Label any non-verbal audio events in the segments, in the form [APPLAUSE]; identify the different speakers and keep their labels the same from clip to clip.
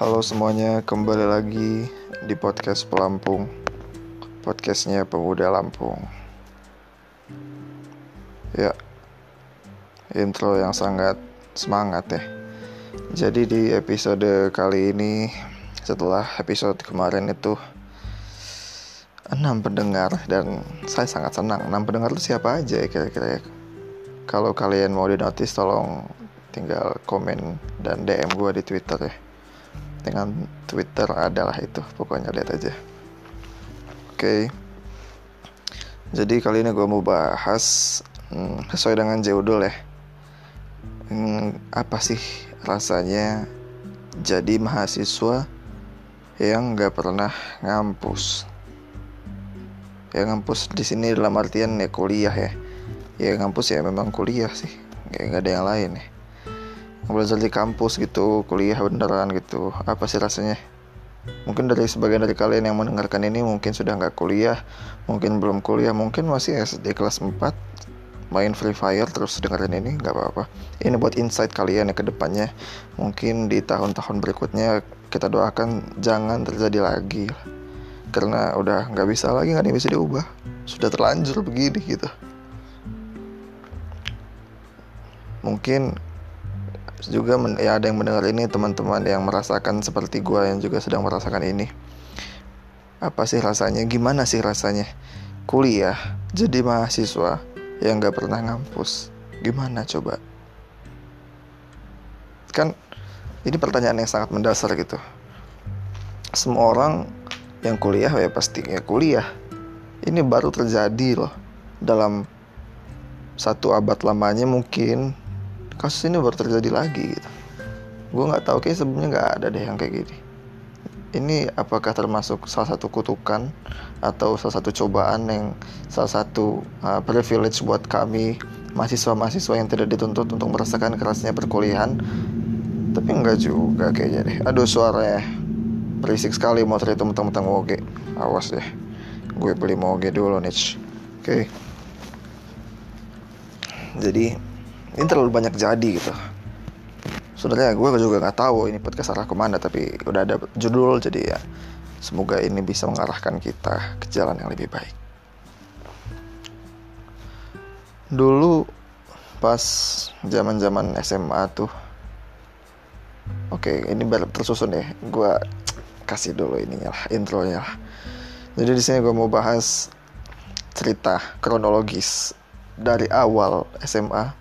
Speaker 1: Halo semuanya, kembali lagi di podcast Pelampung. Podcastnya Pemuda Lampung. Ya, intro yang sangat semangat ya. Jadi di episode kali ini Setelah episode kemarin itu enam pendengar dan saya sangat senang. Enam pendengar itu siapa aja ya kira-kira ya? Kalau kalian mau di notice tolong tinggal komen dan DM gue di Twitter ya dengan Twitter adalah itu pokoknya lihat aja. Oke. Okay. jadi kali ini gue mau bahas hmm, sesuai dengan judul ya. Hmm, apa sih rasanya jadi mahasiswa yang nggak pernah ngampus? Ya ngampus di sini dalam artian ya kuliah ya. Ya ngampus ya memang kuliah sih. Nggak ada yang lain ya belajar di kampus gitu kuliah beneran gitu. Apa sih rasanya? Mungkin dari sebagian dari kalian yang mendengarkan ini mungkin sudah nggak kuliah mungkin belum kuliah mungkin masih SD kelas 4 main Free Fire terus dengerin ini nggak apa-apa. Ini buat insight kalian ya ke depannya. Mungkin di tahun-tahun berikutnya kita doakan jangan terjadi lagi. Karena udah nggak bisa lagi nggak bisa diubah. Sudah terlanjur begini gitu. Mungkin juga ya ada yang mendengar ini teman-teman yang merasakan seperti gue yang juga sedang merasakan ini. Apa sih rasanya? Gimana sih rasanya? Kuliah jadi mahasiswa yang nggak pernah ngampus. Gimana coba? Kan ini pertanyaan yang sangat mendasar gitu. Semua orang yang kuliah ya pasti ya kuliah. Ini baru terjadi loh dalam satu abad lamanya mungkin kasus ini baru terjadi lagi gitu. Gue nggak tahu kayak sebelumnya nggak ada deh yang kayak gini. Ini apakah termasuk salah satu kutukan atau salah satu cobaan yang salah satu uh, privilege buat kami mahasiswa-mahasiswa yang tidak dituntut untuk merasakan kerasnya perkuliahan? Tapi enggak juga kayaknya deh. Aduh suaranya berisik sekali motor itu mentang-mentang oke awas deh. Gue beli moge dulu nih oke. Okay. jadi ini terlalu banyak jadi gitu. Sebenarnya gue juga nggak tahu ini podcast arah ke mana tapi udah ada judul jadi ya semoga ini bisa mengarahkan kita ke jalan yang lebih baik. Dulu pas zaman zaman SMA tuh oke ini baru tersusun ya gue kasih dulu ininya lah intronya lah. Jadi di sini gue mau bahas cerita kronologis dari awal SMA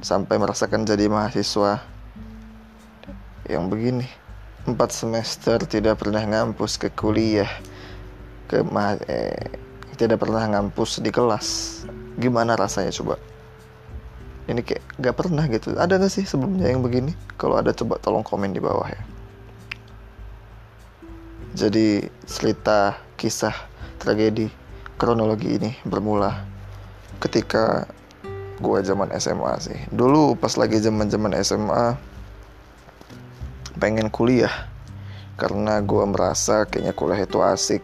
Speaker 1: sampai merasakan jadi mahasiswa yang begini. Empat semester tidak pernah ngampus ke kuliah ke ma eh, tidak pernah ngampus di kelas. Gimana rasanya coba? Ini kayak gak pernah gitu. Ada gak sih sebelumnya yang begini? Kalau ada coba tolong komen di bawah ya. Jadi cerita kisah tragedi kronologi ini bermula ketika gue zaman SMA sih. Dulu pas lagi zaman zaman SMA pengen kuliah. Karena gue merasa kayaknya kuliah itu asik.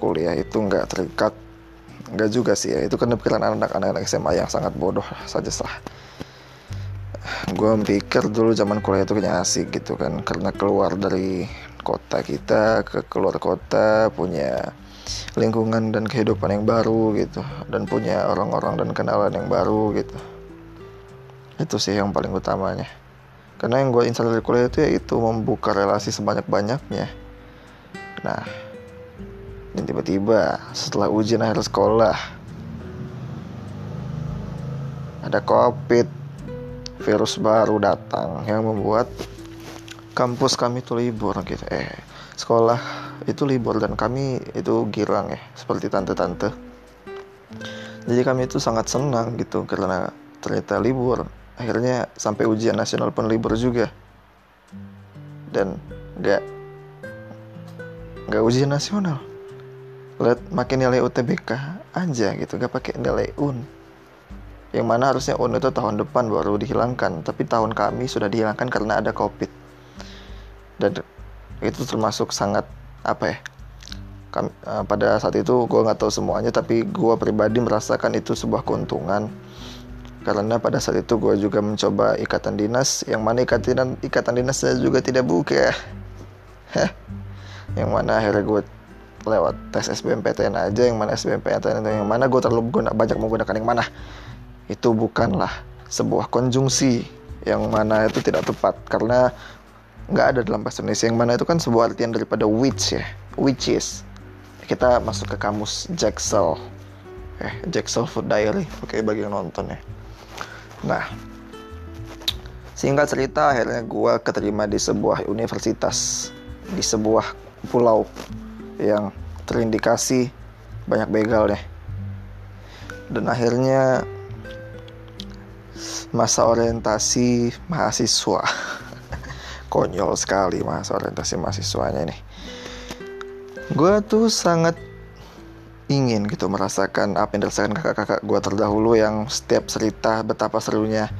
Speaker 1: Kuliah itu nggak terikat. Nggak juga sih ya itu kan pikiran anak-anak SMA yang sangat bodoh saja sah. Gue pikir dulu zaman kuliah itu kayaknya asik gitu kan. Karena keluar dari kota kita ke keluar kota punya lingkungan dan kehidupan yang baru gitu dan punya orang-orang dan kenalan yang baru gitu. Itu sih yang paling utamanya. Karena yang gue insight dari kuliah itu yaitu membuka relasi sebanyak-banyaknya. Nah dan tiba-tiba setelah ujian akhir sekolah ada covid virus baru datang yang membuat kampus kami tuh libur gitu. Eh sekolah itu libur dan kami itu girang ya seperti tante-tante. Jadi kami itu sangat senang gitu karena ternyata libur. Akhirnya sampai ujian nasional pun libur juga. Dan nggak nggak ujian nasional. Lihat makin nilai UTBK aja gitu gak pakai nilai UN yang mana harusnya UN itu tahun depan baru dihilangkan tapi tahun kami sudah dihilangkan karena ada covid. Dan itu termasuk sangat apa ya? Kam, uh, pada saat itu gue nggak tahu semuanya tapi gue pribadi merasakan itu sebuah keuntungan. Karena pada saat itu gue juga mencoba ikatan dinas yang mana ikatan ikatan dinasnya juga tidak buka. [LAUGHS] Heh. yang mana akhirnya gue lewat tes SBMPTN aja yang mana SBMPTN itu yang mana gue terlalu guna, banyak menggunakan yang mana. Itu bukanlah sebuah konjungsi yang mana itu tidak tepat. Karena nggak ada dalam bahasa Indonesia. Yang mana itu kan sebuah artian daripada which ya. Which is kita masuk ke kamus Jacksel eh Jacksel Food Diary. Oke bagi yang nonton ya. Nah singkat cerita akhirnya gue keterima di sebuah universitas di sebuah pulau yang terindikasi banyak begal deh dan akhirnya masa orientasi mahasiswa [LAUGHS] konyol sekali masa orientasi mahasiswanya ini. Gue tuh sangat ingin gitu merasakan apa yang dirasakan kakak-kakak gue terdahulu yang setiap cerita betapa serunya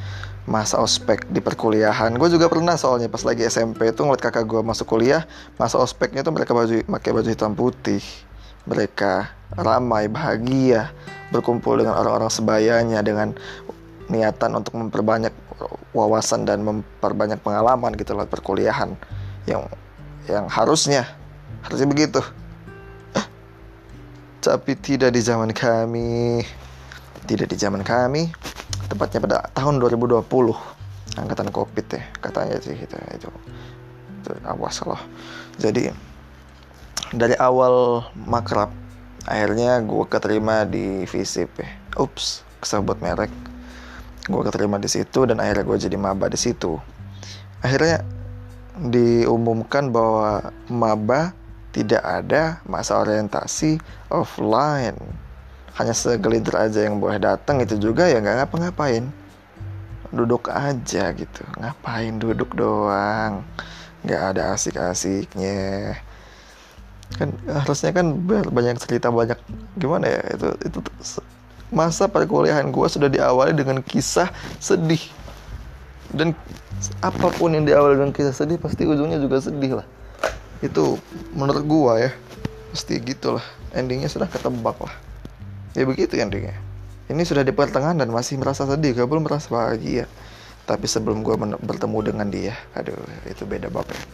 Speaker 1: masa ospek di perkuliahan. Gue juga pernah soalnya pas lagi SMP itu ngeliat kakak gue masuk kuliah masa ospeknya tuh mereka baju pakai baju hitam putih. Mereka ramai bahagia berkumpul dengan orang-orang sebayanya dengan niatan untuk memperbanyak wawasan dan memperbanyak pengalaman gitu lewat perkuliahan yang yang harusnya harusnya begitu. Tapi tidak di zaman kami. Tidak di zaman kami. Tepatnya pada tahun 2020 angkatan covid ya katanya sih itu itu, itu awas loh. Jadi dari awal makrab akhirnya gue keterima di visip ya ups kesebut merek gue keterima di situ dan akhirnya gue jadi maba di situ. Akhirnya diumumkan bahwa maba tidak ada masa orientasi offline. Hanya segelintir aja yang boleh datang itu juga ya nggak ngapa-ngapain. Duduk aja gitu. Ngapain duduk doang? Nggak ada asik-asiknya. Kan harusnya kan banyak cerita banyak gimana ya? Itu itu masa perkuliahan gue sudah diawali dengan kisah sedih. Dan apa pun yang diawali dengan kisah sedih pasti ujungnya juga sedih lah. Itu menurut gue ya. Pasti gitulah. Endingnya sudah ketebak lah. Ya begitu endingnya. Ini sudah di pertengahan dan masih merasa sedih. Gak belum merasa bahagia. Tapi sebelum gue bertemu dengan dia aduh itu beda ya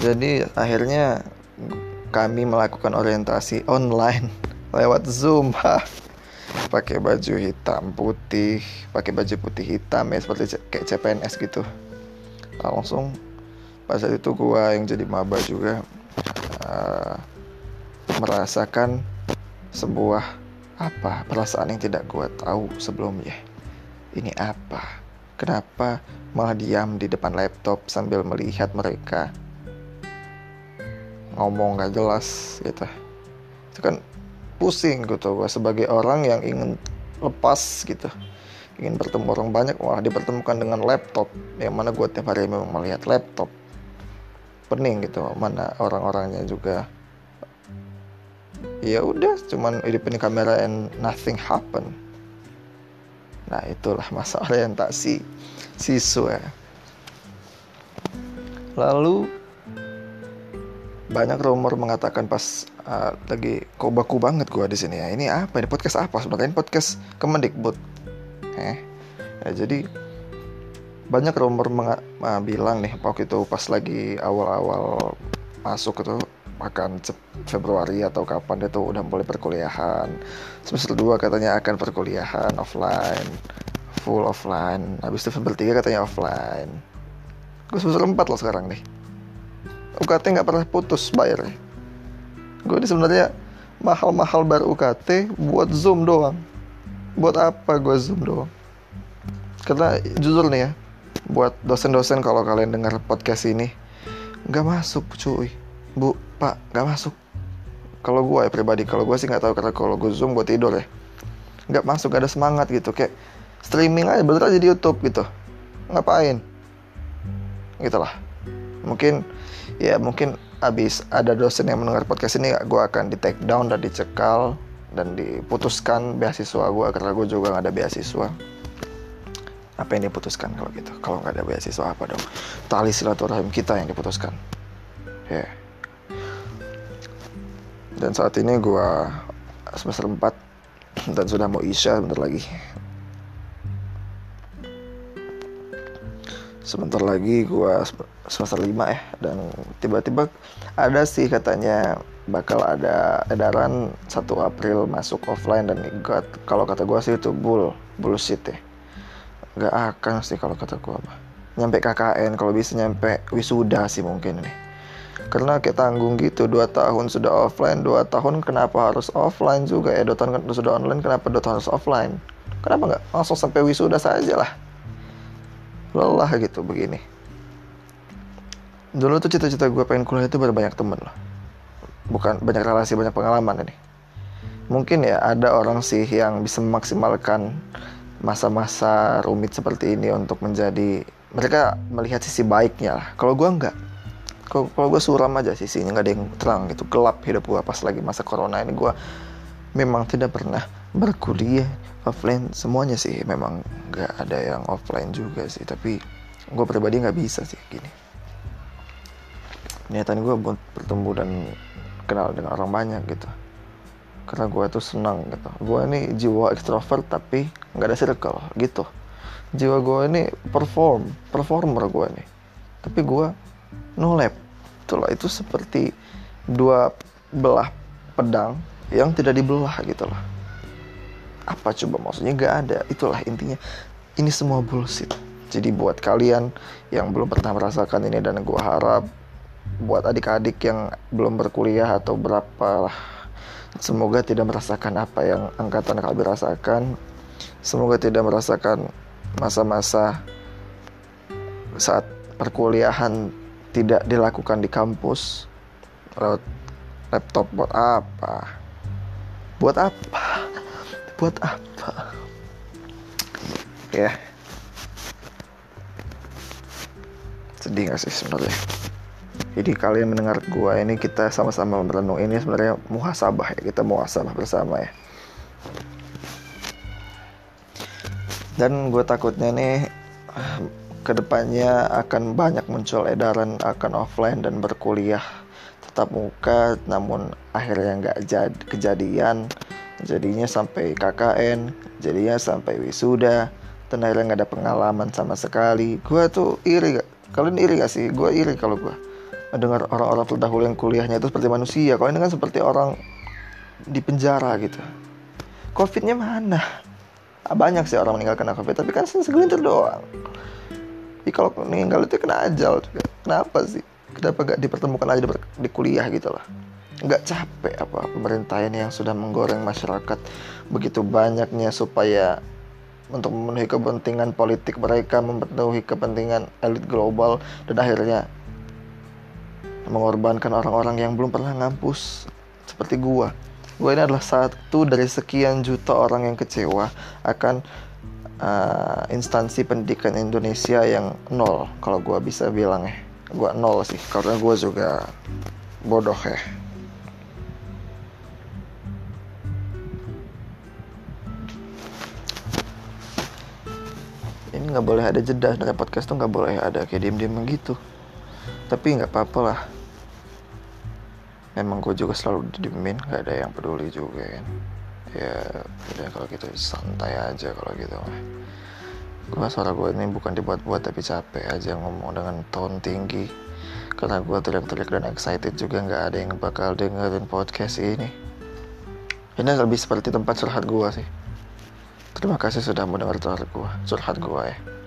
Speaker 1: jadi akhirnya kami melakukan orientasi online lewat Zoom [LAUGHS] pakai baju hitam putih pakai baju putih hitam ya seperti kayak CPNS gitu. Langsung pas itu gua yang jadi maba juga uh, merasakan sebuah apa perasaan yang tidak gua tahu sebelumnya. Ini apa? Kenapa malah diam di depan laptop sambil melihat mereka? Ngomong gak jelas gitu. Itu kan pusing gitu gue sebagai orang yang ingin lepas gitu. Ingin bertemu orang banyak wah dipertemukan dengan laptop. Yang mana gue tiap hari memang melihat laptop. Pening gitu mana orang-orangnya juga. Ya udah cuman hidupin kamera and nothing happen. Nah itulah masa orientasi siswa lalu banyak rumor mengatakan pas uh, lagi kobaku banget gue di sini ya. Ini apa? Ini podcast apa? Sebenarnya ini podcast Kemendikbud. Eh, ya, jadi banyak rumor uh, bilang nih waktu itu pas lagi awal-awal masuk itu akan Februari atau kapan dia tuh udah mulai perkuliahan semester 2 katanya akan perkuliahan offline full offline habis itu semester 3 katanya offline gue semester 4 loh sekarang nih UKT nggak pernah putus bayar gue ini sebenarnya mahal-mahal bayar UKT buat zoom doang. Buat apa gue zoom doang? Karena jujur nih ya buat dosen-dosen kalau kalian dengar podcast ini nggak masuk cuy. Bu pak nggak masuk. Kalau gue ya pribadi kalau gue sih nggak tahu karena kalau gue zoom gue tidur ya nggak masuk gak ada semangat gitu. Kayak streaming aja bener aja di YouTube gitu. Ngapain? Gitulah mungkin ya mungkin abis ada dosen yang mendengar podcast ini gue akan di take down dan dicekal dan diputuskan beasiswa gue karena gue juga nggak ada beasiswa. Apa yang diputuskan kalau gitu? Kalau nggak ada beasiswa apa dong? Tali silaturahim kita yang diputuskan. Ya. Yeah. dan saat ini gue semester 4 dan sudah mau isya bentar lagi sebentar lagi gue semester 5 ya dan tiba-tiba ada sih katanya bakal ada edaran 1 April masuk offline dan gak, kalau kata gue sih itu bull bullshit ya. Nggak akan sih kalau kata gue mah nyampe KKN kalau bisa nyampe wisuda sih mungkin nih. Karena kayak tanggung gitu dua tahun sudah offline dua tahun kenapa harus offline juga? Ya dua tahun sudah online kenapa dua tahun harus offline? Kenapa nggak langsung sampai wisuda saja lah lelah gitu begini. Dulu tuh cita-cita gue pengen kuliah itu berbanyak temen loh bukan banyak relasi banyak pengalaman ini. Mungkin ya ada orang sih yang bisa memaksimalkan masa-masa rumit seperti ini untuk menjadi mereka melihat sisi baiknya lah. Kalau gue enggak. Kalau gue suram aja sisinya nggak ada yang terang gitu. Gelap hidup gue pas lagi masa corona ini. Gue memang tidak pernah berkuliah offline semuanya sih. Memang nggak ada yang offline juga sih. Tapi gue pribadi nggak bisa sih gini. Niatan gue buat bertemu dan kenal dengan orang banyak gitu. Karena gue tuh senang gitu. Gue ini jiwa ekstrovert tapi nggak ada circle gitu. Jiwa gue ini perform performer gue nih. Tapi gue no lab. Itulah itu seperti dua belah pedang yang tidak dibelah gitu loh apa coba? Maksudnya nggak ada. Itulah intinya. Ini semua bullshit. Jadi buat kalian yang belum pernah merasakan ini dan gue harap buat adik-adik yang belum berkuliah atau berapa lah semoga tidak merasakan apa yang angkatan kami rasakan. Semoga tidak merasakan masa-masa saat perkuliahan tidak dilakukan di kampus. Laptop buat apa? Buat apa buat apa? Ya. Sedih gak sih sebenarnya? Jadi kalian mendengar gua ini kita sama-sama merenung. Ini sebenarnya muhasabah ya kita muhasabah bersama ya. Dan gue takutnya nih ke depannya akan banyak muncul edaran akan offline dan berkuliah tetap muka namun akhirnya nggak jad kejadian jadinya sampai KKN jadinya sampai wisuda. Akhirnya nggak ada pengalaman sama sekali. Gue tuh iri gak kalian iri gak sih? Gue iri kalau gue mendengar orang-orang terdahulu yang kuliahnya itu seperti manusia. Kalau ini kan seperti orang di penjara gitu. Covidnya mana? Banyak sih orang meninggal karena covid tapi kan segelintir doang. Jadi kalau meninggal itu kena ajal juga. Kenapa sih? Kenapa gak dipertemukan aja di, di kuliah gitu lah nggak capek apa pemerintah ini yang sudah menggoreng masyarakat begitu banyaknya supaya untuk memenuhi kepentingan politik mereka memenuhi kepentingan elit global dan akhirnya mengorbankan orang-orang yang belum pernah ngampus. Seperti gua. Gua ini adalah satu dari sekian juta orang yang kecewa akan uh, instansi pendidikan Indonesia yang nol kalau gua bisa bilang ya gua nol sih karena gua juga bodoh ya nggak boleh ada jeda dari podcast tuh nggak boleh ada kayak diem diem gitu. Tapi nggak apa-apa lah. Memang gue juga selalu didiemin nggak ada yang peduli juga kan. Ya udah kalau gitu santai aja kalau gitu gue suara gue ini bukan dibuat-buat tapi capek aja ngomong dengan tone tinggi. Karena gue teriak-teriak dan excited juga nggak ada yang bakal dengerin podcast ini. Ini lebih seperti tempat curhat gue sih Terima kasih sudah mendengar curhat gue, curhat gue ya.